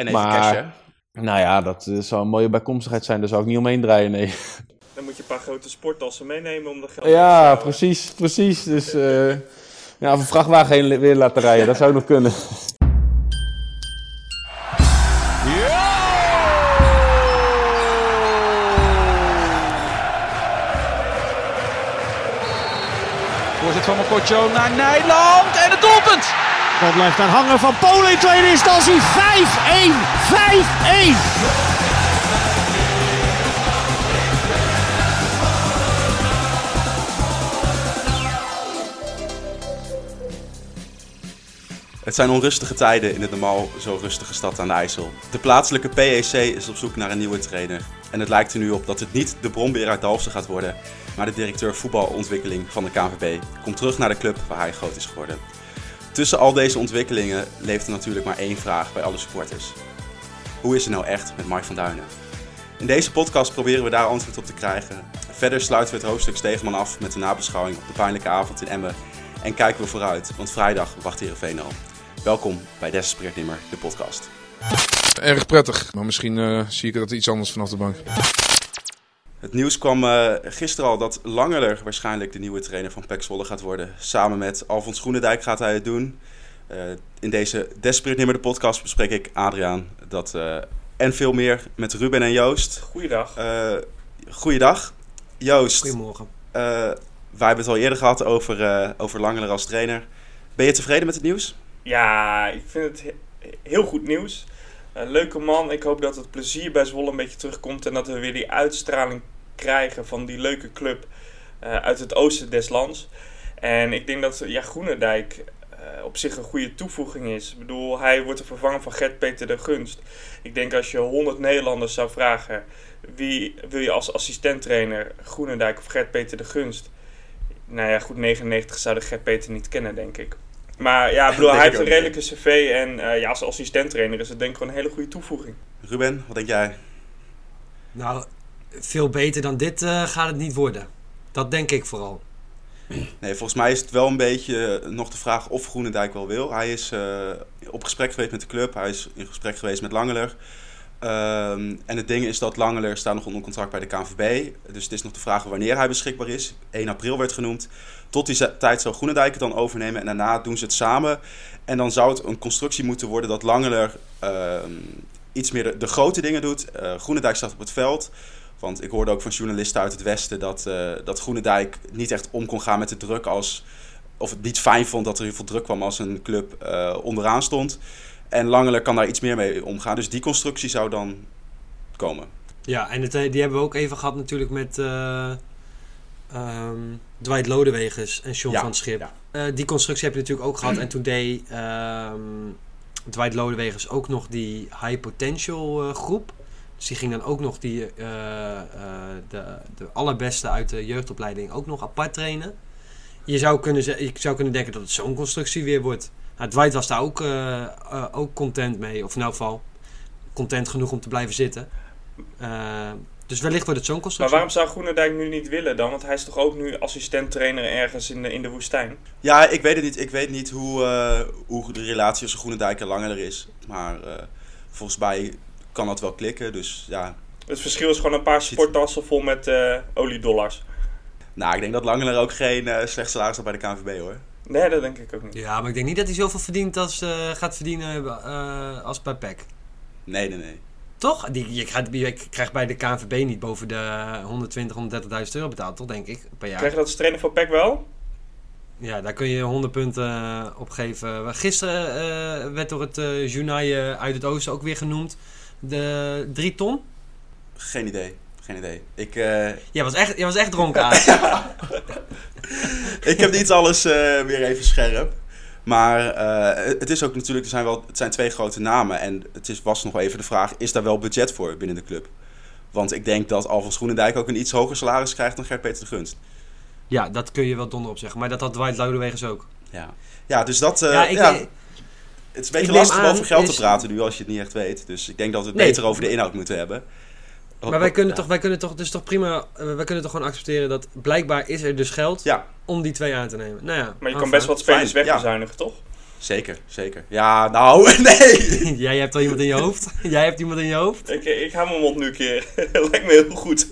En even Maar- cash, hè? Nou ja, dat eh, zou een mooie bijkomstigheid zijn. Daar zou ik niet omheen draaien, nee. Dan moet je een paar grote sporttassen meenemen om dat geld Ja, precies, precies. Dus eh, ja, of een vrachtwagen heen weer laten rijden, dat zou nog kunnen. Voorzet van Mokotjo naar Nijland! Bal blijft daar hangen van Polen in instantie. 5-1. 5-1. Het zijn onrustige tijden in de normaal zo rustige stad aan de IJssel. De plaatselijke PEC is op zoek naar een nieuwe trainer. En het lijkt er nu op dat het niet de bronbeer uit Dalfsen gaat worden, maar de directeur voetbalontwikkeling van de KNVB komt terug naar de club waar hij groot is geworden. Tussen al deze ontwikkelingen leeft er natuurlijk maar één vraag bij alle supporters. Hoe is het nou echt met Mike van Duinen? In deze podcast proberen we daar antwoord op te krijgen. Verder sluiten we het hoofdstuk Stegeman af met de nabeschouwing op de pijnlijke avond in Emmen. En kijken we vooruit, want vrijdag wacht Heerenveen al. Welkom bij Desperate de podcast. Erg prettig, maar misschien eh, zie ik dat iets anders vanaf de bank. Het nieuws kwam eh, gisteren al dat Langerler waarschijnlijk de nieuwe trainer van PEC Zwolle gaat worden. Samen met Alfons Groenendijk gaat hij het doen. Eh, in deze Desperate de podcast bespreek ik Adriaan dat, eh, en veel meer met Ruben en Joost. Goeiedag. Eh goeiedag. Joost, Goedemorgen. eh, wij hebben het al eerder gehad over, eh over Langerler als trainer. Ben je tevreden met het nieuws? Ja, ik vind het he- heel goed nieuws. Een leuke man. Ik hoop dat het plezier bij Zwolle een beetje terugkomt. En dat we weer die uitstraling krijgen van die leuke club eh, uit het oosten des lands. En ik denk dat ja, Groenendijk eh, op zich een goede toevoeging is. Ik bedoel, hij wordt de vervanger van Gert-Peter de Gunst. Ik denk als je 100 Nederlanders zou vragen... wie wil je als assistenttrainer, Groenendijk of Gert-Peter de Gunst... Nou ja, goed, 99 zouden Gert-Peter niet kennen, denk ik. Maar ja, ik bedoel, hij heeft een redelijke cv en eh, ja, als assistenttrainer is het denk ik gewoon een hele goede toevoeging. Ruben, wat denk jij? Nou, veel beter dan dit eh, gaat het niet worden. Dat denk ik vooral. Nee, volgens mij is het wel een beetje nog de vraag of Groenendijk wel wil. Hij is eh, op gesprek geweest met de club. Hij is in gesprek geweest met Langeler. Ehm, en het ding is dat Langeler staat nog onder contract bij de KNVB. Dus het is nog de vraag wanneer hij beschikbaar is. 1 april werd genoemd. Tot die tijd zou Groenendijk het dan overnemen. En daarna doen ze het samen. En dan zou het een constructie moeten worden dat Langeler ehm, iets meer de, grote dingen doet. Eh Groenendijk staat op het veld. Want ik hoorde ook van journalisten uit het Westen dat, eh dat Groenendijk niet echt om kon gaan met de druk als. Of het niet fijn vond dat er heel veel druk kwam als een club eh, onderaan stond. En Langeler kan daar iets meer mee omgaan. Dus die constructie zou dan komen. Ja, en het, eh, die hebben we ook even gehad natuurlijk met eh ehm, Dwight Lodewegers en Ja, van Schip. ja. Eh, die constructie heb je natuurlijk ook gehad. En toen deed ehm, Dwight Lodewegers ook nog die high potential groep. Dus die ging dan ook nog die, de, de allerbeste uit de jeugdopleiding ook nog apart trainen. Je zou kunnen, je zou kunnen denken dat het zo'n constructie weer wordt. Nou, Dwight was daar ook, eh, eh, ook content mee. Of in elk geval content genoeg om te blijven zitten. Eh, dus wellicht wordt het zo'n Maar constructie. waarom zou Groenendijk nu niet willen dan? Want hij is toch ook nu assistenttrainer ergens in de, in de woestijn? Ja, ik weet het niet. Ik weet niet hoe, eh, hoe de relatie tussen Groenendijk en Langeler is. Maar eh, volgens mij kan dat wel klikken. Dus ja, Het verschil is gewoon een paar sporttassen vol met eh oliedollars. nou, ik denk dat Langeler ook geen eh, slecht salaris had bij de KNVB hoor. Nee, dat denk ik ook niet. Ja, maar ik denk niet dat hij zoveel verdient als, eh, gaat verdienen eh, als bij PEC. Nee, nee, nee. Toch? Die, je, krijgt bij de KNVB niet boven de 120, 130.000 euro betaald, toch denk ik, per jaar. Krijg je dat als trainer van PEC wel? Ja, daar kun je 100 punten eh, op geven. Gisteren eh, werd door het uh, journaal eh, uit het oosten ook weer genoemd. De 3 ton. Geen idee. Geen idee. Ik, eh, Jij was echt, jij was echt dronken aan. ik heb niet alles eh, weer even scherp. Maar eh, het is ook natuurlijk, er zijn wel, het zijn twee grote namen. En het is, was nog even de vraag, is daar wel budget voor binnen de club? Want ik denk dat Alfons Groenendijk ook een iets hoger salaris krijgt dan Gert-Peter de Gunst. Ja, dat kun je wel donder op zeggen. Maar dat had Dwight Lodewegers ook. Ja, ja dus dat... eh, ja, ik, ja, het is een beetje lastig om over geld is- te praten nu als je het niet echt weet. Dus ik denk dat we het Nee. beter over de inhoud moeten hebben. Maar wij kunnen, Ja. toch, wij kunnen toch, dus toch prima, eh, wij kunnen toch gewoon accepteren dat blijkbaar is er dus geld Ja, om die twee aan te nemen. Nou ja, Maar je kan best wat spelers wegbezuinigen, toch? Zeker, zeker. Ja, nou, nee. Jij hebt al iemand in je hoofd? Jij hebt iemand in je hoofd? Ik, ik hou mijn mond nu een keer. Lijkt me heel goed.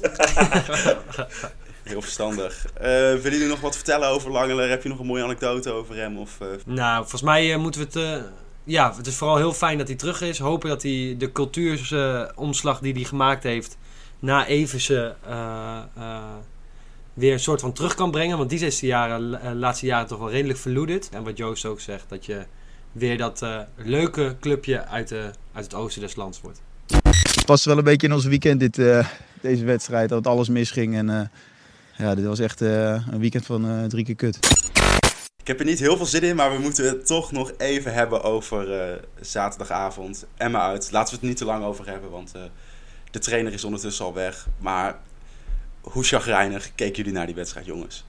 Heel verstandig. Eh willen jullie nog wat vertellen over Langeler? Heb je nog een mooie anekdote over hem? Of, eh, Nou, volgens mij eh, moeten we het... ja, het is vooral heel fijn dat hij terug is. Hopen dat hij de cultuursomslag die hij gemaakt heeft... na Eversen eh, eh, weer een soort van terug kan brengen. Want die is de eh, laatste jaren toch wel redelijk verloederd. En wat Joost ook zegt, dat je weer dat leuke clubje uit, de, uit het oosten des lands wordt. Het past wel een beetje in ons weekend, dit, deze wedstrijd. Dat alles misging. En ja, dit was echt een weekend van drie keer kut. Ik heb er niet heel veel zin in, maar we moeten het toch nog even hebben over eh, zaterdagavond. Emma uit. Laten we het niet te lang over hebben, want eh, de trainer is ondertussen al weg. Maar hoe chagrijnig keken jullie naar die wedstrijd, jongens?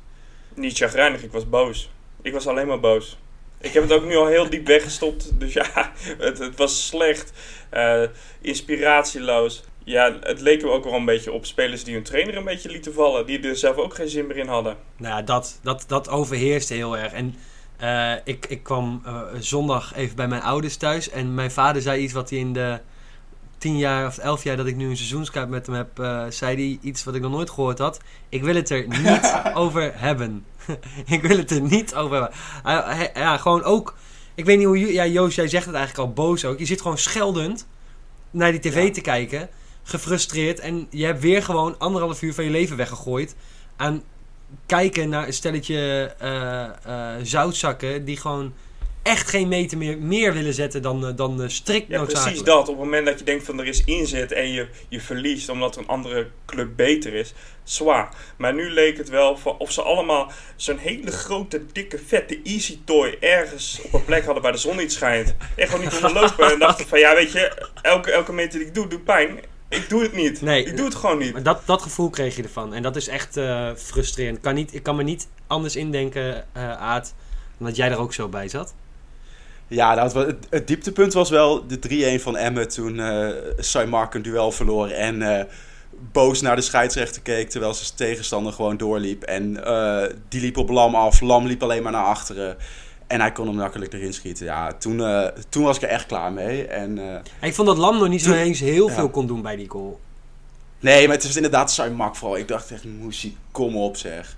Niet chagrijnig, ik was boos. Ik was alleen maar boos. Ik heb het ook nu al heel diep weggestopt. Dus ja, het, het was slecht. eh, inspiratieloos. Ja, het leek me ook wel een beetje op spelers die hun trainer een beetje lieten vallen. Die er zelf ook geen zin meer in hadden. Nou ja, dat, dat, dat overheerste heel erg. En eh, ik, ik kwam eh, zondag even bij mijn ouders thuis. En mijn vader zei iets wat hij in de tien jaar of elf jaar dat ik nu een seizoenskaart met hem heb, eh, zei hij iets wat ik nog nooit gehoord had. Ik wil het er niet over hebben. ik wil het er niet over hebben. Hij- ja, gewoon ook. Ik weet niet hoe ja, Joost, jij zegt het eigenlijk al boos ook. Je zit gewoon scheldend naar die tv Ja. te kijken, gefrustreerd en je hebt weer gewoon anderhalf uur van je leven weggegooid aan kijken naar een stelletje eh, eh, zoutzakken die gewoon echt geen meter meer, meer willen zetten dan, eh, dan strikt Ja, noodzakelijk. precies dat. Op het moment dat je denkt van er is inzet en je, je verliest omdat een andere club beter is, zwaar. Maar nu leek het wel van of ze allemaal zo'n hele grote, dikke, vette easy toy ergens op een plek hadden waar de zon niet schijnt. En gewoon niet onderlopen en dachten van ja, weet je, elke, elke meter die ik doe, doet pijn. Ik doe het niet. Nee. ik doe het gewoon niet. Maar dat, dat gevoel kreeg je ervan. En dat is echt eh, frustrerend. Ik kan, niet, ik kan me niet anders indenken, eh Aad, dan dat jij er ook zo bij zat. Ja, nou, het, het, het dieptepunt was wel de 3-1 van Emmen toen eh Saymark een duel verloor en eh, boos naar de scheidsrechter keek terwijl zijn tegenstander gewoon doorliep. En eh, die liep op Lam af, Lam liep alleen maar naar achteren. En hij kon hem makkelijk erin schieten. Ja, toen, eh, toen was ik er echt klaar mee. En, eh, En ik vond dat Lam nog niet zo eens heel ja. veel kon doen bij die goal. nee, maar het was inderdaad Saymark vooral. Ik dacht echt, Moesie, kom op zeg.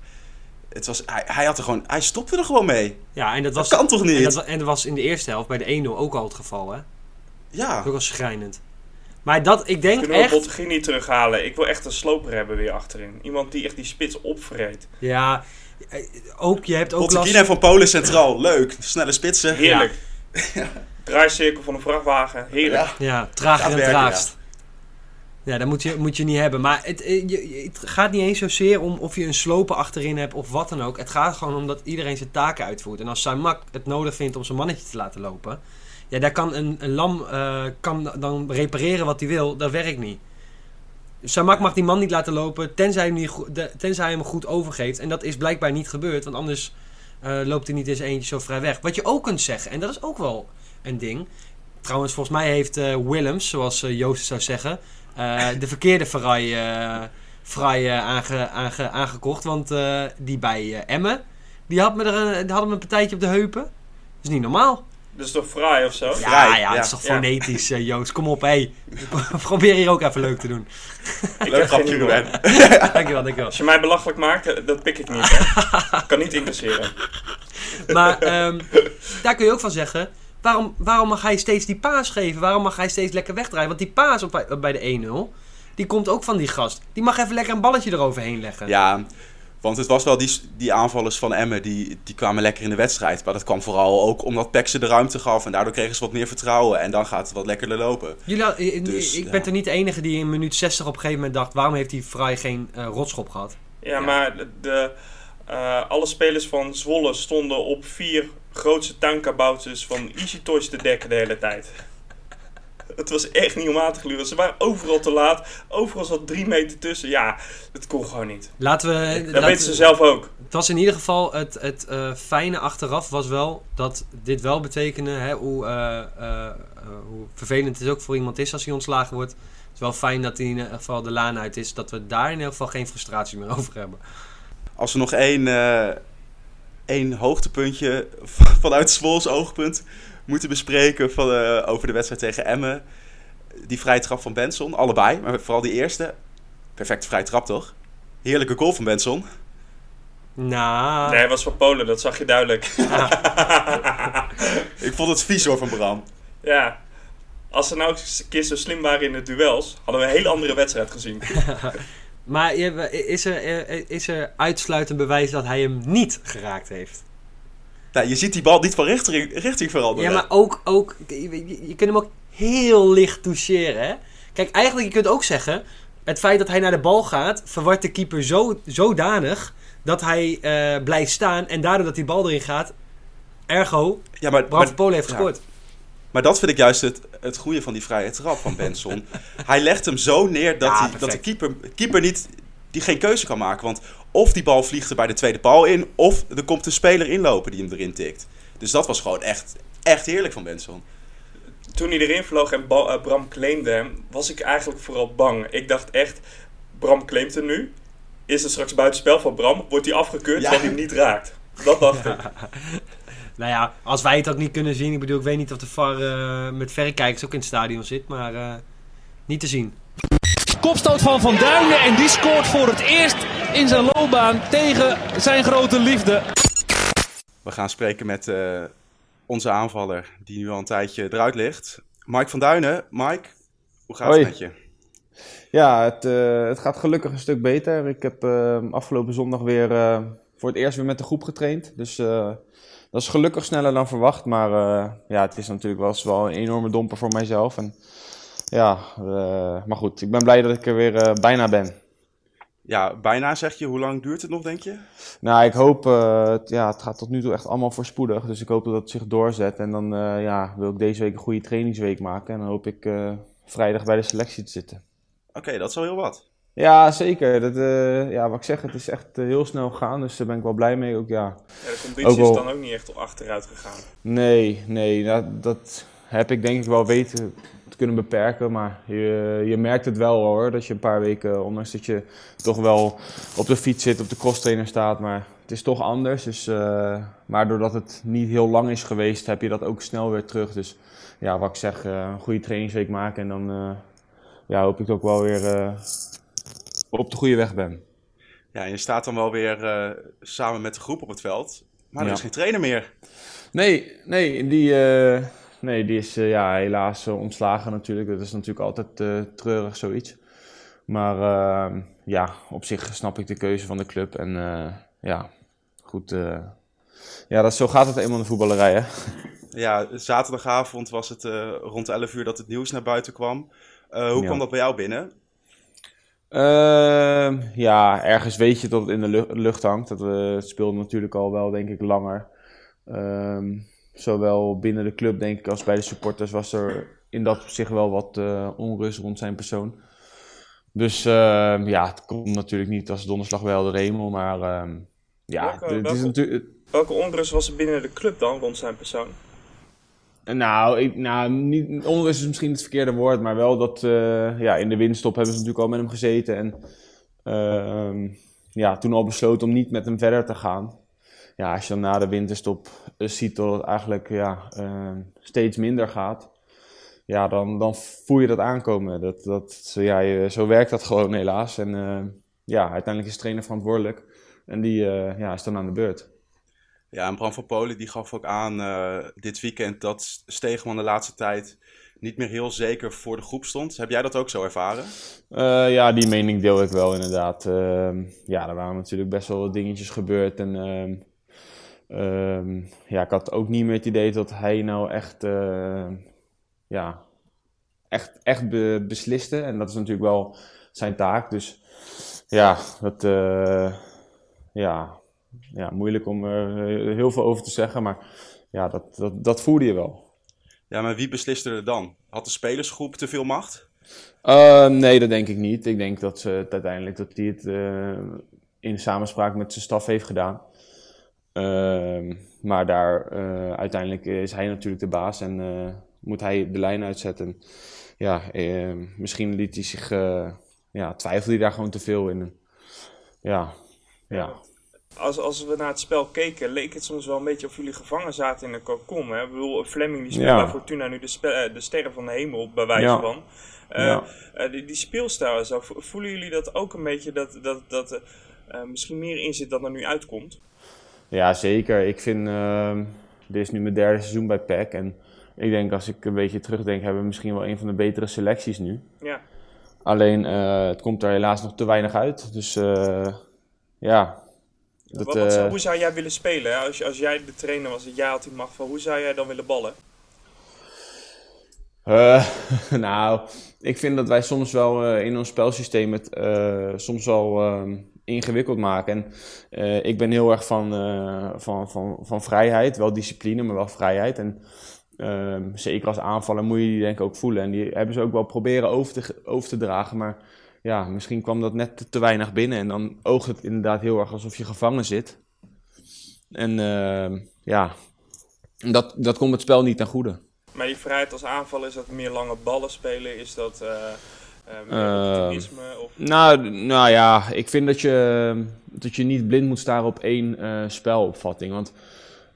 Het was, hij, hij, had er gewoon, hij stopte er gewoon mee. Ja, en dat was, Dat kan toch niet? En dat, en dat was in de eerste helft bij de 1-0 ook al het geval, hè? Dat Ja. is ook al schrijnend. Maar dat, ik denk Kunnen we echt... Bottegini terughalen? Ik wil echt een sloper hebben weer achterin. Iemand die echt die spits opvreet. Ja, ook, je hebt ook last... Van Polen centraal. Leuk. Snelle spitsen. Heerlijk. Draaicirkel van een vrachtwagen. Heerlijk. Ja. Ja, Gaat en traagst. Ja, dat moet je, moet je niet hebben. Maar het, eh, je- het gaat niet eens zozeer om of je een slopen achterin hebt of wat dan ook. Het gaat gewoon om dat iedereen zijn taken uitvoert. En als Samak het nodig vindt om zijn mannetje te laten lopen... Ja, daar kan een, een lam eh, kan dan repareren wat hij wil. Dat werkt niet. Samak mag die man niet laten lopen tenzij, hij hem, niet tenzij hij hem goed overgeeft. En dat is blijkbaar niet gebeurd, want anders eh, loopt hij niet eens eentje zo vrij weg. Wat je ook kunt zeggen, en dat is ook wel een ding. Trouwens, volgens mij heeft eh, Willems, zoals eh, Joost zou zeggen, de verkeerde Ferrari, Ferrari aange, aange, aangekocht. Want die bij Emmen, die, had me er een, hadden een partijtje op de heupen. Dat is niet normaal. Dat is toch fraai of zo? Ja, ja, het ja. is toch Ja. fonetisch, eh, Joost. Kom op, hé. Probeer hier ook even leuk te doen. Ik Leuk grapje. Ruben. Dankjewel, dankjewel. Als je mij belachelijk maakt, eh, dat pik ik niet. Hè? Ik kan niet incasseren. Maar ehm, daar kun je ook van zeggen... Waarom, waarom mag hij steeds die paas geven? Waarom mag hij steeds lekker wegdraaien? Want die paas op, bij- bij de 1-0... Die komt ook van die gast. Die mag even lekker een balletje eroverheen leggen. Ja, want het was wel die, die aanvallers van Emmen, die, die kwamen lekker in de wedstrijd. Maar dat kwam vooral ook omdat Peck ze de ruimte gaf. En daardoor kregen ze wat meer vertrouwen. En dan gaat het wat lekkerder lopen. Jullie, ik Dus, ik ja. ben toch niet de enige die in minuut 60 op een gegeven moment dacht... Waarom heeft die Vrij geen eh, rotschop gehad? Ja, maar de, de, eh, alle spelers van Zwolle stonden op vier grootste tuinkabouters van Easy Toys te dekken de hele tijd. Het was echt niet om aan te gluren. Ze waren overal te laat. Overal zat drie meter tussen. Ja, dat kon gewoon niet. Laten we... Dat laten weten ze zelf ook. Het was in ieder geval het, het eh, fijne achteraf was wel dat dit wel betekende hè, hoe, eh, eh, hoe vervelend het ook voor iemand is als hij ontslagen wordt. Het is wel fijn dat hij in ieder geval de laan uit is, dat we daar in ieder geval geen frustratie meer over hebben. Als we nog één, eh, één hoogtepuntje vanuit Zwols oogpunt moeten bespreken van, eh, over de wedstrijd tegen Emmen. Die vrije trap van Benson, allebei, maar vooral die eerste. Perfecte vrije trap toch? Heerlijke goal van Benson. Nou, Nee, hij was van Polen, dat zag je duidelijk. Ik vond het vies hoor van Bram. ja. Als ze nou eens een keer zo slim waren in de duels, hadden we een hele andere wedstrijd gezien. maar je- is er, eh, is er uitsluitend bewijs dat hij hem niet geraakt heeft? Nou, je ziet die bal niet van richting, richting veranderen. Ja, maar ook, ook je, je- je kunt hem ook heel licht toucheren. Hè? Kijk, eigenlijk, je kunt ook zeggen... Het feit dat hij naar de bal gaat... verwart de keeper zo, zodanig... dat hij eh, blijft staan... en daardoor dat die bal erin gaat... ergo, Ja, maar, Bram van Polen heeft ja. gescoord. maar dat vind ik juist het, het goede van die vrije trap van Benson. hij legt hem zo neer dat, Ja, hij, dat de keeper, keeper niet, die geen keuze kan maken. Want of die bal vliegt er bij de tweede paal in... of er komt een speler inlopen die hem erin tikt. Dus dat was gewoon echt, echt heerlijk van Benson. Toen hij erin vloog en Ba- eh, Bram claimde hem, was ik eigenlijk vooral bang. Ik dacht echt, Bram claimt hem nu. Is het straks buitenspel van Bram? Wordt hij afgekeurd Ja. hij hem niet raakt? Dat dacht ik. Nou ja, als wij het ook niet kunnen zien... ik bedoel, ik weet niet of de VAR eh, met verrekijkers ook in het stadion zit... maar eh, niet te zien. Kopstoot van Van Duinen en die scoort voor het eerst in zijn loopbaan tegen zijn grote liefde. We gaan spreken met eh, onze aanvaller, die nu al een tijdje eruit ligt. Mike van Duinen. Mike, hoe gaat Hoi. het met je? Ja, het, eh, het gaat gelukkig een stuk beter. Ik heb eh, afgelopen zondag weer eh, voor het eerst weer met de groep getraind. Dus eh, dat is gelukkig sneller dan verwacht. Maar eh, ja, het is natuurlijk wel, eens wel een enorme domper voor mijzelf. En, ja, eh, maar goed, ik ben blij dat ik er weer eh, bijna ben. Ja, bijna zeg je. Hoe lang duurt het nog, denk je? Nou, ik hoop, eh, het, ja, het gaat tot nu toe echt allemaal voorspoedig. Dus ik hoop dat het zich doorzet. En dan eh, ja, wil ik deze week een goede trainingsweek maken. En dan hoop ik eh, vrijdag bij de selectie te zitten. Oké, dat is wel heel wat. Ja, zeker. Dat, eh, ja, wat ik zeg, het is echt heel snel gegaan. Dus daar ben ik wel blij mee ook, ja. Ja, de conditie Ook wel- is dan ook niet echt achteruit gegaan. Nee, nee, dat, dat heb ik denk ik wel weten te kunnen beperken. Maar je, je merkt het wel hoor, dat je een paar weken, ondanks dat je toch wel op de fiets zit, op de crosstrainer staat. Maar het is toch anders. Dus, eh, maar doordat het niet heel lang is geweest, heb je dat ook snel weer terug. Dus ja, wat ik zeg, eh, een goede trainingsweek maken. En dan eh, ja, hoop ik ook wel weer op de goede weg ben. Ja, en je staat dan wel weer samen met de groep op het veld. Maar er Ja. is geen trainer meer. Nee, nee, die, nee, die is eh, ja, helaas eh, ontslagen natuurlijk. Dat is natuurlijk altijd eh, treurig zoiets. Maar eh, ja, op zich snap ik de keuze van de club. En ja, goed. ja, dat, zo gaat het eenmaal in de voetballerij, hè? Ja, zaterdagavond was het rond 11 uur dat het nieuws naar buiten kwam. Hoe Ja. kwam dat bij jou binnen? Ehm, ja, ergens weet je dat het in de lu- lucht hangt. Dat, we het speelde natuurlijk al wel, denk ik, langer. Ehm, zowel binnen de club, denk ik, als bij de supporters was er in dat opzicht wel wat eh, onrust rond zijn persoon. Dus ehm, ja, het komt natuurlijk niet als donderslag bij helder hemel, maar ehm, ja, Welke- het is natuurlijk... Welke onrust was er binnen de club dan rond zijn persoon? Nou, ik, nou niet, onrust is misschien het verkeerde woord, maar wel dat eh, ja, in de winststop hebben ze natuurlijk al met hem gezeten. En ehm, ja, toen al besloten om niet met hem verder te gaan. Ja, als je dan na de winterstop eh, ziet dat het eigenlijk ja, eh, steeds minder gaat, ja, dan, dan voel je dat aankomen. Dat, dat, ja, je- zo werkt dat gewoon helaas. En eh, ja, uiteindelijk is de trainer verantwoordelijk en die ja, is dan aan de beurt. Ja, en Bram van Polen die gaf ook aan dit weekend dat Stegeman de laatste tijd niet meer heel zeker voor de groep stond. Heb jij dat ook zo ervaren? Ja, die mening deel ik wel inderdaad. Ehm, ja, er waren natuurlijk best wel wat dingetjes gebeurd. En ehm, ehm, ja, ik had ook niet meer het idee dat hij nou echt, eh, ja, echt, echt be- besliste. En dat is natuurlijk wel zijn taak. Dus ja, dat, eh, ja, ja, moeilijk om er heel veel over te zeggen. Maar ja, dat, dat, dat voelde je wel. Ja, maar wie besliste er dan? Had de spelersgroep te veel macht? Uh, nee, dat denk ik niet. Ik denk dat ze het uiteindelijk dat hij het uh, in samenspraak met zijn staf heeft gedaan. Uh, maar daar uh, uiteindelijk is hij natuurlijk de baas en uh, moet hij de lijn uitzetten. Ja, misschien liet hij zich, ja, twijfelde hij daar gewoon te veel in. Ja, ja. als, als we naar het spel keken, leek het soms wel een beetje of jullie gevangen zaten in een cocon. Hè? Ik bedoel, Fleming die speelt Ja. bij Fortuna nu de, eh, sterren van de hemel, bij wijze Ja. van. Eh, Ja. eh, die, die speelstijl en zo, vo- voelen jullie dat ook een beetje dat, dat, dat er eh, misschien meer in zit dan er nu uitkomt? Ja, zeker. Ik vind, ehm, dit is nu mijn derde seizoen bij PEC. En ik denk, als ik een beetje terugdenk, hebben we misschien wel een van de betere selecties nu. Ja. Alleen, eh, het komt er helaas nog te weinig uit. Dus eh, ja. Dat, Wat, eh, hoe zou jij willen spelen? Als, als jij de trainer was en jij had die macht van, hoe zou jij dan willen ballen? Nou, ik vind dat wij soms wel in ons spelsysteem het soms wel ehm, ingewikkeld maken. En eh, ik ben heel erg van, eh, van, van, van vrijheid, wel discipline, maar wel vrijheid. En ehm, zeker als aanvaller moet je die denk ik ook voelen. En die hebben ze ook wel proberen over te, over te dragen, maar ja, misschien kwam dat net te, te weinig binnen. En dan oogt het inderdaad heel erg alsof je gevangen zit. En ehm, ja, dat, dat komt het spel niet ten goede. Maar die vrijheid als aanvaller, is dat meer lange ballen spelen? Is dat eh eh, meer Eh, opportunisme? Of... Nou, nou ja, ik vind dat je, dat je niet blind moet staren op één eh, spelopvatting. Want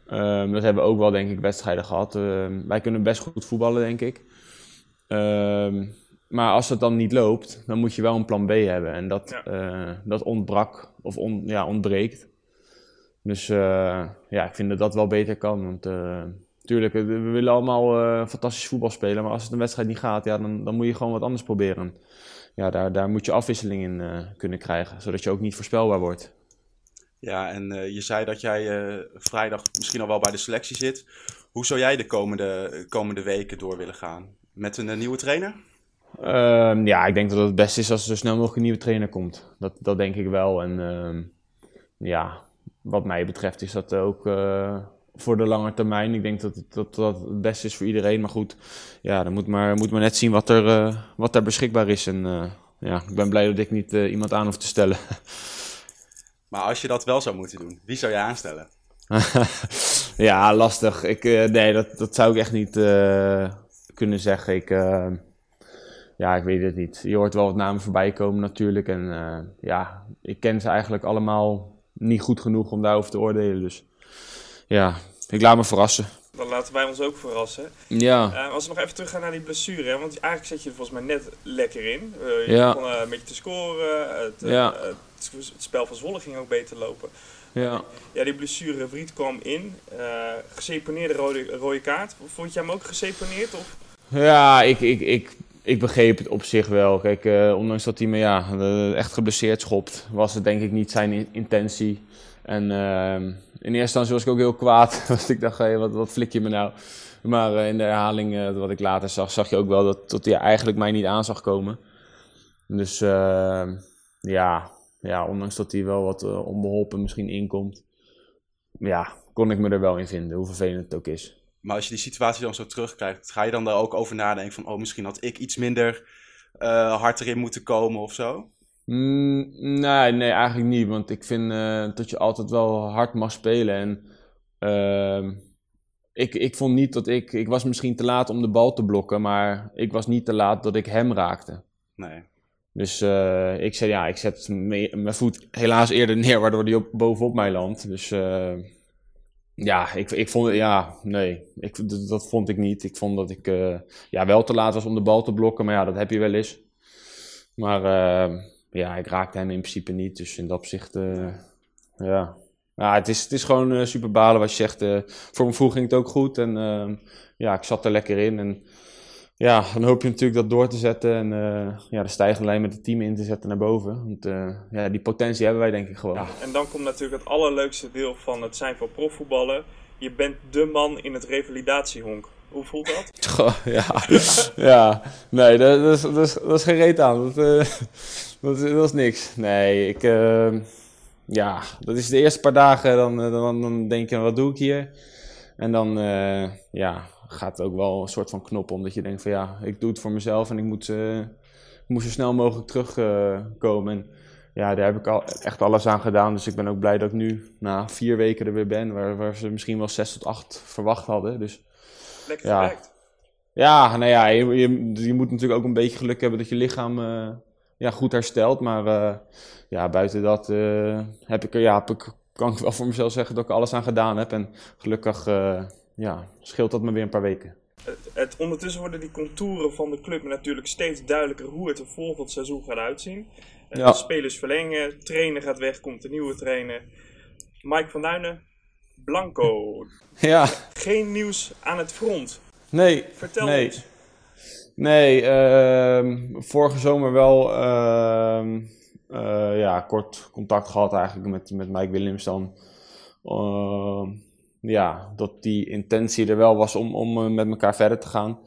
ehm, dat hebben we ook wel, denk ik, wedstrijden gehad. Ehm, wij kunnen best goed voetballen, denk ik. Ehm, maar als het dan niet loopt, dan moet je wel een plan B hebben. En dat, eh, dat ontbrak, of on, ja, ontbreekt. Dus ja, ik vind dat dat wel beter kan. Want tuurlijk, we willen allemaal eh, fantastisch voetbal spelen. Maar als het een wedstrijd niet gaat, ja, dan, dan moet je gewoon wat anders proberen. Ja, daar, daar moet je afwisseling in eh, kunnen krijgen. Zodat je ook niet voorspelbaar wordt. Ja, en eh, je zei dat jij vrijdag misschien al wel bij de selectie zit. Hoe zou jij de komende, komende weken door willen gaan? Met een nieuwe trainer? Ehm, ja, ik denk dat het het beste is als er zo snel mogelijk een nieuwe trainer komt. Dat, dat denk ik wel. En ehm, ja, wat mij betreft is dat ook voor de lange termijn. Ik denk dat dat, dat het beste is voor iedereen. Maar goed, ja, dan moet maar, moet maar net zien wat er, eh, wat er beschikbaar is. En eh, ja, ik ben blij dat ik niet eh, iemand aan hoef te stellen. Maar als je dat wel zou moeten doen, wie zou je aanstellen? ja, lastig. Ik, nee, dat, dat zou ik echt niet kunnen zeggen. Ik, ja, ik weet het niet. Je hoort wel wat namen voorbij komen natuurlijk. En ja, ik ken ze eigenlijk allemaal niet goed genoeg om daarover te oordelen. Dus ja, ik laat me verrassen. Dan laten wij ons ook verrassen. Ja. Eh, als we nog even terug gaan naar die blessure, hè, want eigenlijk zet je er volgens mij net lekker in. Eh, je Ja. begon eh, een beetje te scoren, het, Ja. het, het spel van Zwolle ging ook beter lopen. Ja. Ja, die blessure, Vriet kwam in, geseponeerde rode, rode kaart. Vond je hem ook geseponeerd? Of? Ja, ik, ik, ik, ik begreep het op zich wel. Kijk, eh, ondanks dat hij me ja, eh, echt geblesseerd schopt, was het denk ik niet zijn in- intentie. En ehm, in eerste instantie was ik ook heel kwaad. Want ik dacht, hey, wat, wat flik je me nou? Maar eh, in de herhaling, eh, wat ik later zag, zag je ook wel dat, dat hij eigenlijk mij niet aan zag komen. Dus ja, ja, ondanks dat hij wel wat eh, onbeholpen misschien inkomt, ja, kon ik me er wel in vinden, hoe vervelend het ook is. Maar als je die situatie dan zo terugkrijgt, ga je dan daar ook over nadenken van, oh, misschien had ik iets minder eh, hard erin moeten komen of zo? Mm, nee, nee, eigenlijk niet. Want ik vind eh, dat je altijd wel hard mag spelen. En ehm, ik, ik vond niet dat ik... Ik was misschien te laat om de bal te blokken, maar ik was niet te laat dat ik hem raakte. Nee. Dus eh, ik zei, ja, ik zet mijn voet helaas eerder neer, waardoor hij op, bovenop mij landt. Dus ja, ik, ik vond ja, nee, ik, dat, vond ik niet. Ik vond dat ik eh, ja, wel te laat was om de bal te blokken, maar ja, dat heb je wel eens. Maar eh, ja, ik raakte hem in principe niet, dus in dat opzicht, eh, ja. Ja, het is, het is gewoon super balen wat je zegt. voor mijn voel ging het ook goed en ja, ik zat er lekker in. En ja, dan hoop je natuurlijk dat door te zetten en eh, ja, de stijgende lijn met het team in te zetten naar boven. Want eh, ja, die potentie hebben wij denk ik gewoon. En dan komt natuurlijk het allerleukste deel van het zijn van profvoetballen. Je bent de man in het revalidatiehonk. Hoe voelt dat? Goh, ja. ja, nee, dat, dat, is, dat, is, dat is geen reet aan. Dat, eh, dat, is, dat is niks. Nee, ik, ja, dat is de eerste paar dagen, dan, dan, dan denk je, wat doe ik hier? En dan, ja, gaat ook wel een soort van knop omdat je denkt van, ja, ik doe het voor mezelf en ik moet, ik moet zo snel mogelijk terugkomen. en ja, daar heb ik al echt alles aan gedaan. Dus ik ben ook blij dat ik nu na vier weken er weer ben, waar, waar ze misschien wel zes tot acht verwacht hadden. Dus Lekker ja. Ja, nou ja, je, je, je moet natuurlijk ook een beetje geluk hebben dat je lichaam eh, ja, goed herstelt. Maar eh, ja, buiten dat heb ik er, ja, heb ik kan ik wel voor mezelf zeggen dat ik alles aan gedaan heb. En gelukkig uh, ja, scheelt dat me weer een paar weken. Het, het, ondertussen worden die contouren van de club natuurlijk steeds duidelijker hoe het er volgend seizoen gaat uitzien. Ja. De spelers verlengen, trainer gaat weg, komt een nieuwe trainer. Mike van Duinen, Blanco. Ja. Geen nieuws aan het front. Nee. Vertel nee. eens. Nee, uh, vorige zomer wel uh, uh, ja, kort contact gehad eigenlijk met, met Mike Williams dan. Ehm, ja, dat die intentie er wel was om, om met elkaar verder te gaan.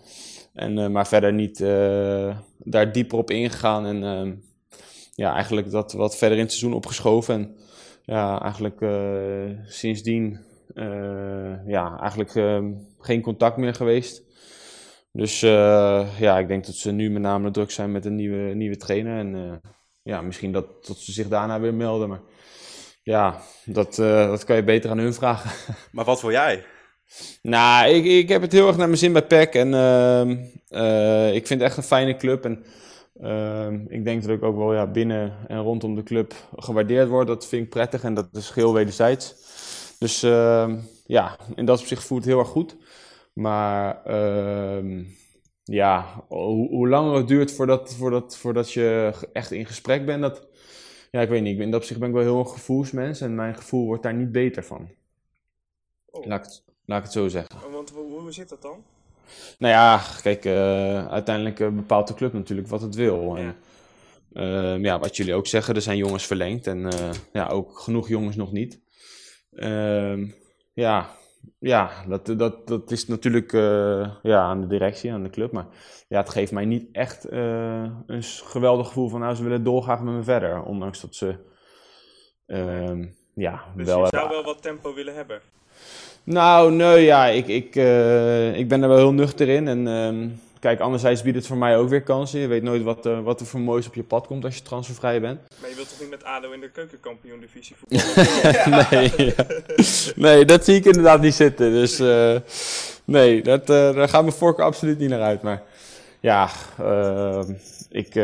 En, eh, maar verder niet eh, daar dieper op ingegaan. En ehm, ja, eigenlijk dat wat verder in het seizoen opgeschoven. En ja, eigenlijk sindsdien ja, eigenlijk geen contact meer geweest. Dus ja, ik denk dat ze nu met name druk zijn met een nieuwe, nieuwe trainer. En ja, misschien dat, dat ze zich daarna weer melden. Maar ja, dat, uh, dat kan je beter aan hun vragen. Maar wat wil jij? Nou, ik, ik heb het heel erg naar mijn zin bij PEC. En ehm, ik vind het echt een fijne club. En ehm, ik denk dat ik ook wel ja, binnen en rondom de club gewaardeerd word. Dat vind ik prettig en dat is heel wederzijds. Dus ehm, ja, in dat opzicht voelt het heel erg goed. Maar ja, hoe, hoe, langer het duurt voordat, voordat, voordat je echt in gesprek bent, dat, ja, ik weet niet. In dat opzicht ben ik wel heel een gevoelsmens en mijn gevoel wordt daar niet beter van. Oh. Laat, ik laat ik het zo zeggen. Oh, want hoe, hoe zit dat dan? Nou ja, kijk, uh, uiteindelijk uh, bepaalt de club natuurlijk wat het wil. Ja. En, uh, ja, wat jullie ook zeggen, er zijn jongens verlengd en eh, ja, ook genoeg jongens nog niet. Ehm, ja, ja, dat, dat, dat is natuurlijk uh, ja, aan de directie, aan de club. Maar ja, het geeft mij niet echt uh, een geweldig gevoel van... nou, ze willen dolgraag met me verder. Ondanks dat ze uh, ja, dus wel... je zou wel wat tempo willen hebben? Nou, nee, ja, ik, ik, uh, ik ben er wel heel nuchter in. En ehm, kijk, anderzijds biedt het voor mij ook weer kansen. Je weet nooit wat, uh, wat er voor moois op je pad komt als je transfervrij bent. Maar je wilt toch niet met ADO in de keukenkampioen-divisie voetballen? nee, ja. nee, dat zie ik inderdaad niet zitten. Dus uh, nee, dat, uh, daar gaat mijn vork absoluut niet naar uit. Maar ja, ik,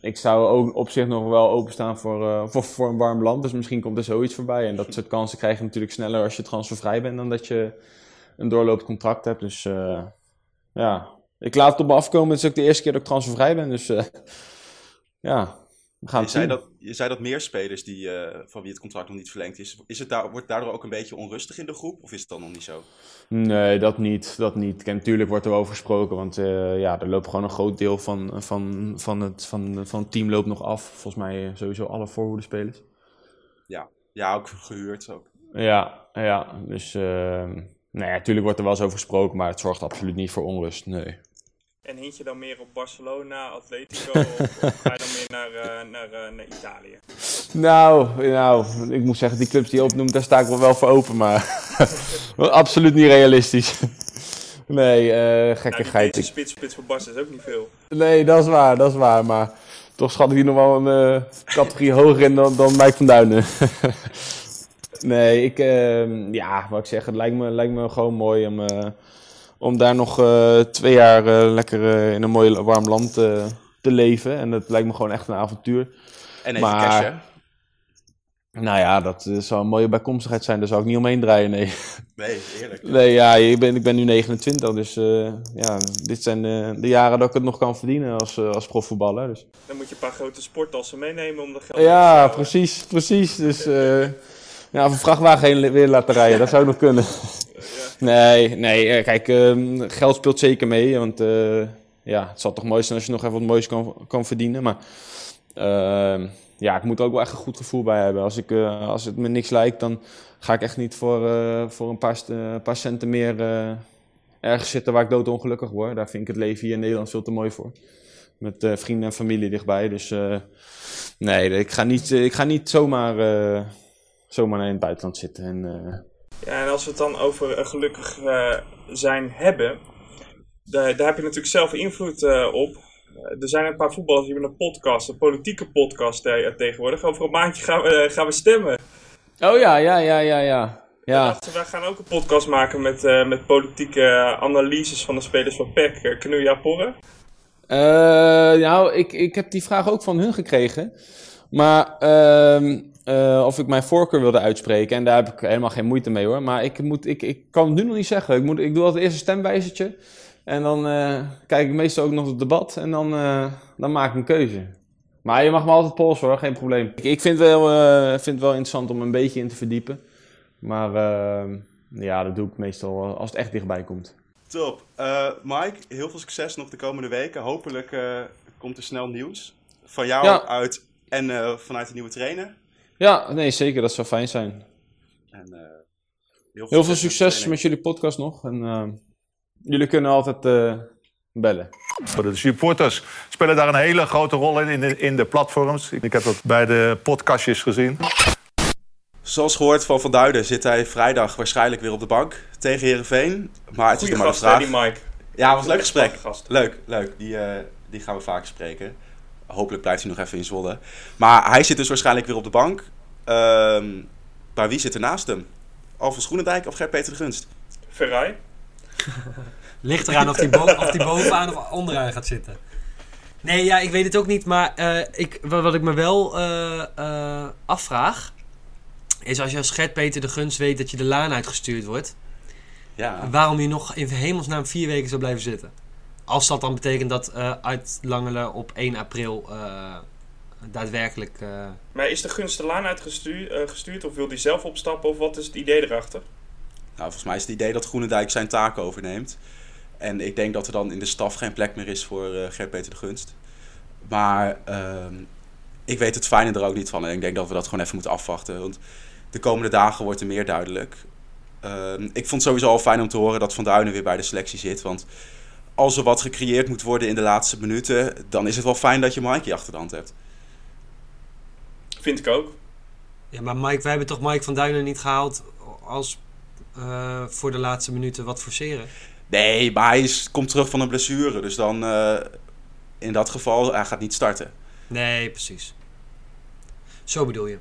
ik zou ook op zich nog wel openstaan voor, voor, voor een warm land. Dus misschien komt er zoiets voorbij. En dat soort kansen krijg je natuurlijk sneller als je transfervrij bent dan dat je een doorlopend contract hebt. Dus ja, ik laat het op me afkomen. Het is ook de eerste keer dat ik transfervrij ben. Dus uh, ja, we gaan je, zei dat, je zei dat meer spelers die, uh, van wie het contract nog niet verlengd is. is het daar, wordt daardoor ook een beetje onrustig in de groep? Of is het dan nog niet zo? Nee, dat niet. Dat niet. En natuurlijk wordt er over gesproken. Want uh, ja, er loopt gewoon een groot deel van, van, van, het, van, van het team loopt nog af. Volgens mij sowieso alle voorhoedespelers. Ja, ja ook gehuurd ook. Ja, ja. Dus nou ja, natuurlijk wordt er wel eens over gesproken. Maar het zorgt absoluut niet voor onrust. Nee. En hint je dan meer op Barcelona, Atletico of, of ga je dan meer naar, uh, naar, uh, naar Italië? Nou, nou, ik moet zeggen, die clubs die je opnoemt, daar sta ik wel wel voor open, maar absoluut niet realistisch. nee, uh, gekkigheid. Nou, spits, spits voor Barca is ook niet veel. Nee, dat is waar, dat is waar, maar toch schat ik die nog wel een categorie hoger in dan, dan Mike van Duinen. nee, ik, ehm, ja, wat ik zeg, het lijkt me, lijkt me gewoon mooi om om daar nog uh, twee jaar uh, lekker uh, in een mooi warm land te leven. En dat lijkt me gewoon echt een avontuur. En even maar, cash, hè? Nou ja, dat zou een mooie bijkomstigheid zijn. Daar zou ik niet omheen draaien, nee. Nee, eerlijk. Nee, ja, ik ben, ik ben nu 29, dus ja, dit zijn de, de, jaren dat ik het nog kan verdienen als, als profvoetballer. Dus. Dan moet je een paar grote sporttassen meenemen om dat geld Ja, precies, precies. Dus ja, of een vrachtwagen heen weer laten rijden, dat zou nog kunnen. Nee, nee, kijk, uh, geld speelt zeker mee. Want uh, ja, het zal toch mooi zijn als je nog even wat moois kan, kan verdienen. Maar uh, ja, ik moet er ook wel echt een goed gevoel bij hebben. Als, ik, uh, als het me niks lijkt, dan ga ik echt niet voor, voor een paar, paar centen meer ergens zitten waar ik doodongelukkig word. Daar vind ik het leven hier in Nederland veel te mooi voor. Met vrienden en familie dichtbij. Dus nee, ik ga niet, ik ga niet zomaar, zomaar in het buitenland zitten. En, ja, en als we het dan over uh, gelukkig uh, zijn hebben, daar, daar heb je natuurlijk zelf invloed uh, op. er zijn een paar voetballers die hebben een podcast, een politieke podcast tegenwoordig. Over een maandje gaan we, gaan we stemmen. Oh ja, ja, ja, ja, ja. ja. Wij gaan ook een podcast maken met, met politieke analyses van de spelers van PEC. kunnen jullie porren? nou, ik, ik heb die vraag ook van hun gekregen. Maar... eh, of ik mijn voorkeur wilde uitspreken. En daar heb ik helemaal geen moeite mee hoor. Maar ik, moet, ik, ik kan het nu nog niet zeggen. Ik, moet, ik doe altijd eerst een stemwijzertje. En dan eh, kijk ik meestal ook nog het debat. En dan, eh, dan maak ik een keuze. Maar je mag me altijd polsen hoor, geen probleem. Ik, ik vind, het wel, vind het wel interessant om een beetje in te verdiepen. Maar ja, dat doe ik meestal als het echt dichtbij komt. Top. Mike, heel veel succes nog de komende weken. Hopelijk komt er snel nieuws van jou Ja. uit en vanuit de nieuwe trainer. Ja, nee, zeker. Dat zou fijn zijn. En, eh, Heel veel succes met jullie podcast nog. En eh, jullie kunnen altijd eh, bellen. De supporters spelen daar een hele grote rol in, in de, in de platforms. Ik heb dat bij de podcastjes gezien. Zoals gehoord van Van Duiden zit hij vrijdag waarschijnlijk weer op de bank tegen Herenveen. Maar het is Goeie maar gast, de vraag. hè, die Mike. Ja, het was een leuk gesprek. Leuk, leuk. Die, eh, die gaan we vaker spreken. Hopelijk blijft hij nog even in Zwolle. Maar hij zit dus waarschijnlijk weer op de bank. Ehm, maar wie zit er naast hem? Alfons Groenendijk of Gert-Peter de Gunst? Ferrari. Ligt eraan of die, bo- of die bovenaan of onderaan gaat zitten. Nee, ja, ik weet het ook niet. Maar eh, ik, wa- wat ik me wel eh, eh, afvraag... is als je als Gert Peter de Gunst weet dat je de laan uitgestuurd wordt... Ja. waarom je nog in hemelsnaam vier weken zou blijven zitten. Als dat dan betekent dat eh uit Langelen op 1 april eh, daadwerkelijk... eh, Maar is de gunst de laan uitgestuurd eh, gestuurd, of wil hij zelf opstappen of wat is het idee erachter? Nou, volgens mij is het idee dat Groenendijk zijn taak overneemt. En ik denk dat er dan in de staf geen plek meer is voor eh Gert-Peter de Gunst. Maar ehm, ik weet het fijne er ook niet van. En ik denk dat we dat gewoon even moeten afwachten. Want de komende dagen wordt er meer duidelijk. Ehm, ik vond het sowieso al fijn om te horen dat Van Duinen weer bij de selectie zit. Want als er wat gecreëerd moet worden in de laatste minuten... dan is het wel fijn dat je Mikey achter de hand hebt. Vind ik ook. Ja, maar Mike, wij hebben toch Mike van Duinen niet gehaald als eh, voor de laatste minuten wat forceren? Nee, maar hij is, komt terug van een blessure. Dus dan eh, in dat geval, hij gaat niet starten. Nee, precies. Zo bedoel je.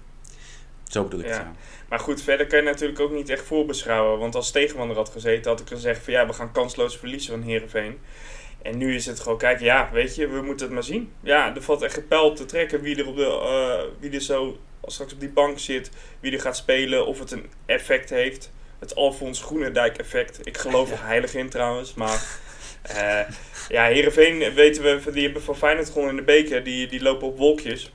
Zo bedoel ik het, Ja. Maar goed, verder kan je natuurlijk ook niet echt voorbeschouwen. Want als tegenstander had gezeten, had ik gezegd van ja, we gaan kansloos verliezen van Herenveen. En nu is het gewoon, kijk, ja, weet je, we moeten het maar zien. Ja, er valt echt pijl te trekken wie er, op de, eh, wie er zo als straks op die bank zit, wie er gaat spelen, of het een effect heeft. Het Alfons Groenendijk effect. Ik geloof er heilig in trouwens, maar... eh ja, Herenveen weten we, die hebben van Feyenoord gewonnen in de beker. Die, die lopen op wolkjes.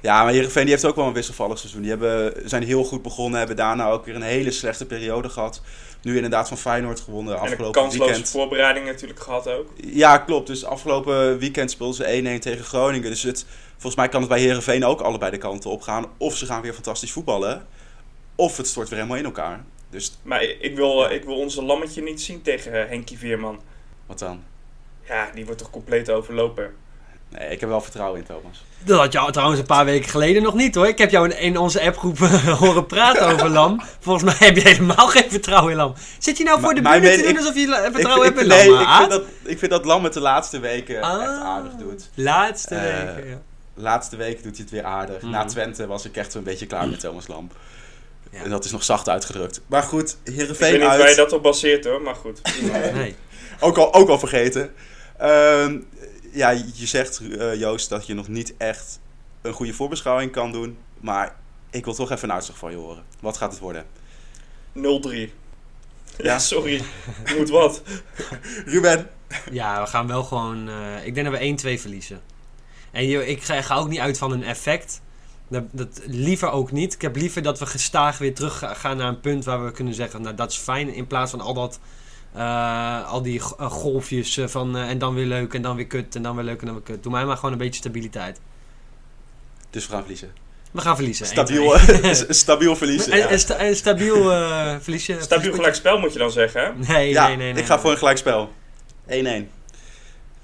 Ja, maar Heerenveen die heeft ook wel een wisselvallig seizoen. Die hebben, zijn heel goed begonnen, hebben daarna ook weer een hele slechte periode gehad. Nu inderdaad van Feyenoord gewonnen En een kansloze weekend. voorbereiding natuurlijk gehad ook. Ja, klopt. Dus afgelopen weekend speelden ze 1-1 tegen Groningen. Dus het, volgens mij kan het bij Heerenveen ook allebei de kanten op gaan. Of ze gaan weer fantastisch voetballen. Of het stort weer helemaal in elkaar. Dus Maar ik wil, ik wil onze lammetje niet zien tegen Henkie Veerman. wat dan? Ja, die wordt toch compleet overlopen. Nee, ik heb wel vertrouwen in Thomas. Dat had je trouwens een paar weken geleden nog niet hoor. Ik heb jou in, in onze appgroep eh, horen praten over Lam. Volgens mij heb je helemaal geen vertrouwen in Lam. Zit je nou voor de bühne te doen ik- alsof je Ik, vertrouwen ik, hebt in nee, Lam? ik Aad? vind, dat, ik vind dat Lam het de laatste weken Ah. echt aardig doet. Laatste Eh, weken, ja. laatste weken doet hij het weer aardig. Na Mhm. Twente was ik echt een beetje klaar met Thomas Lam. Ja. En dat is nog zacht uitgedrukt. Maar goed, Ik Heerenveen weet niet uit. waar je dat op baseert hoor, maar goed. Nee. Ook al, ook al vergeten. Ehm, ja, je zegt, eh, Joost, dat je nog niet echt een goede voorbeschouwing kan doen. Maar ik wil toch even een uitslag van je horen. Wat gaat het worden? 0-3. Ja, Ja. sorry. Moet wat. Ruben? Ja, we gaan wel gewoon... eh, ik denk dat we 1-2 verliezen. En joh, ik ga, ga ook niet uit van een effect. Dat, dat liever ook niet. Ik heb liever dat we gestaag weer terug ga- gaan naar een punt waar we kunnen zeggen... Nou, dat is fijn. In plaats van al dat... eh, al die eh, golfjes eh, van... eh, en dan weer leuk en dan weer kut en dan weer leuk en dan weer kut. Doe mij maar gewoon een beetje stabiliteit. Dus we gaan verliezen. We gaan verliezen. Stabiel, 1-2. stabiel verliezen. En, ja. en, sta- en stabiel eh verliezen. Stabiel gelijk spel moet je dan zeggen, hè? Nee, ja, nee, nee, nee. ik ga voor een gelijkspel. 1-1. Ja,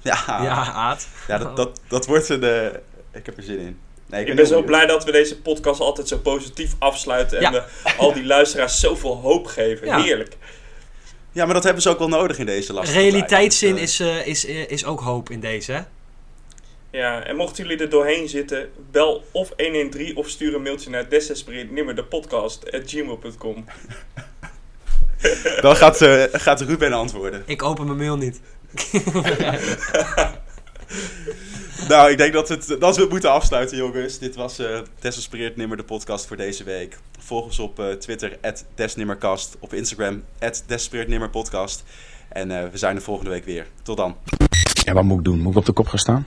Ja, Aad. ja dat, dat, dat wordt een... eh, ik heb er zin in. Nee, Ik ben ben zo benieuwd. blij dat we deze podcast altijd zo positief afsluiten. En Ja. we al die luisteraars zoveel hoop geven. Ja. Heerlijk. Ja, maar dat hebben ze ook wel nodig in deze lastige tijd. Realiteitszin Dus, eh, is, eh, is, eh, is ook hoop in deze, hè? Ja, en mochten jullie er doorheen zitten, bel of 113 of stuur een mailtje naar desesperate nimmer de podcast at gmail.com. Dan gaat, eh, gaat Ruben antwoorden. Ik open mijn mail niet. nou, ik denk dat, het, dat we het moeten afsluiten, jongens. Dit was uh, Desespereerd Nimmer, de podcast voor deze week. Volg ons op uh, Twitter, Desnimmercast. Op Instagram, Desespereerdnimmerpodcast. En uh, we zijn er volgende week weer. Tot dan. En wat moet ik doen? Moet ik op de kop gaan staan?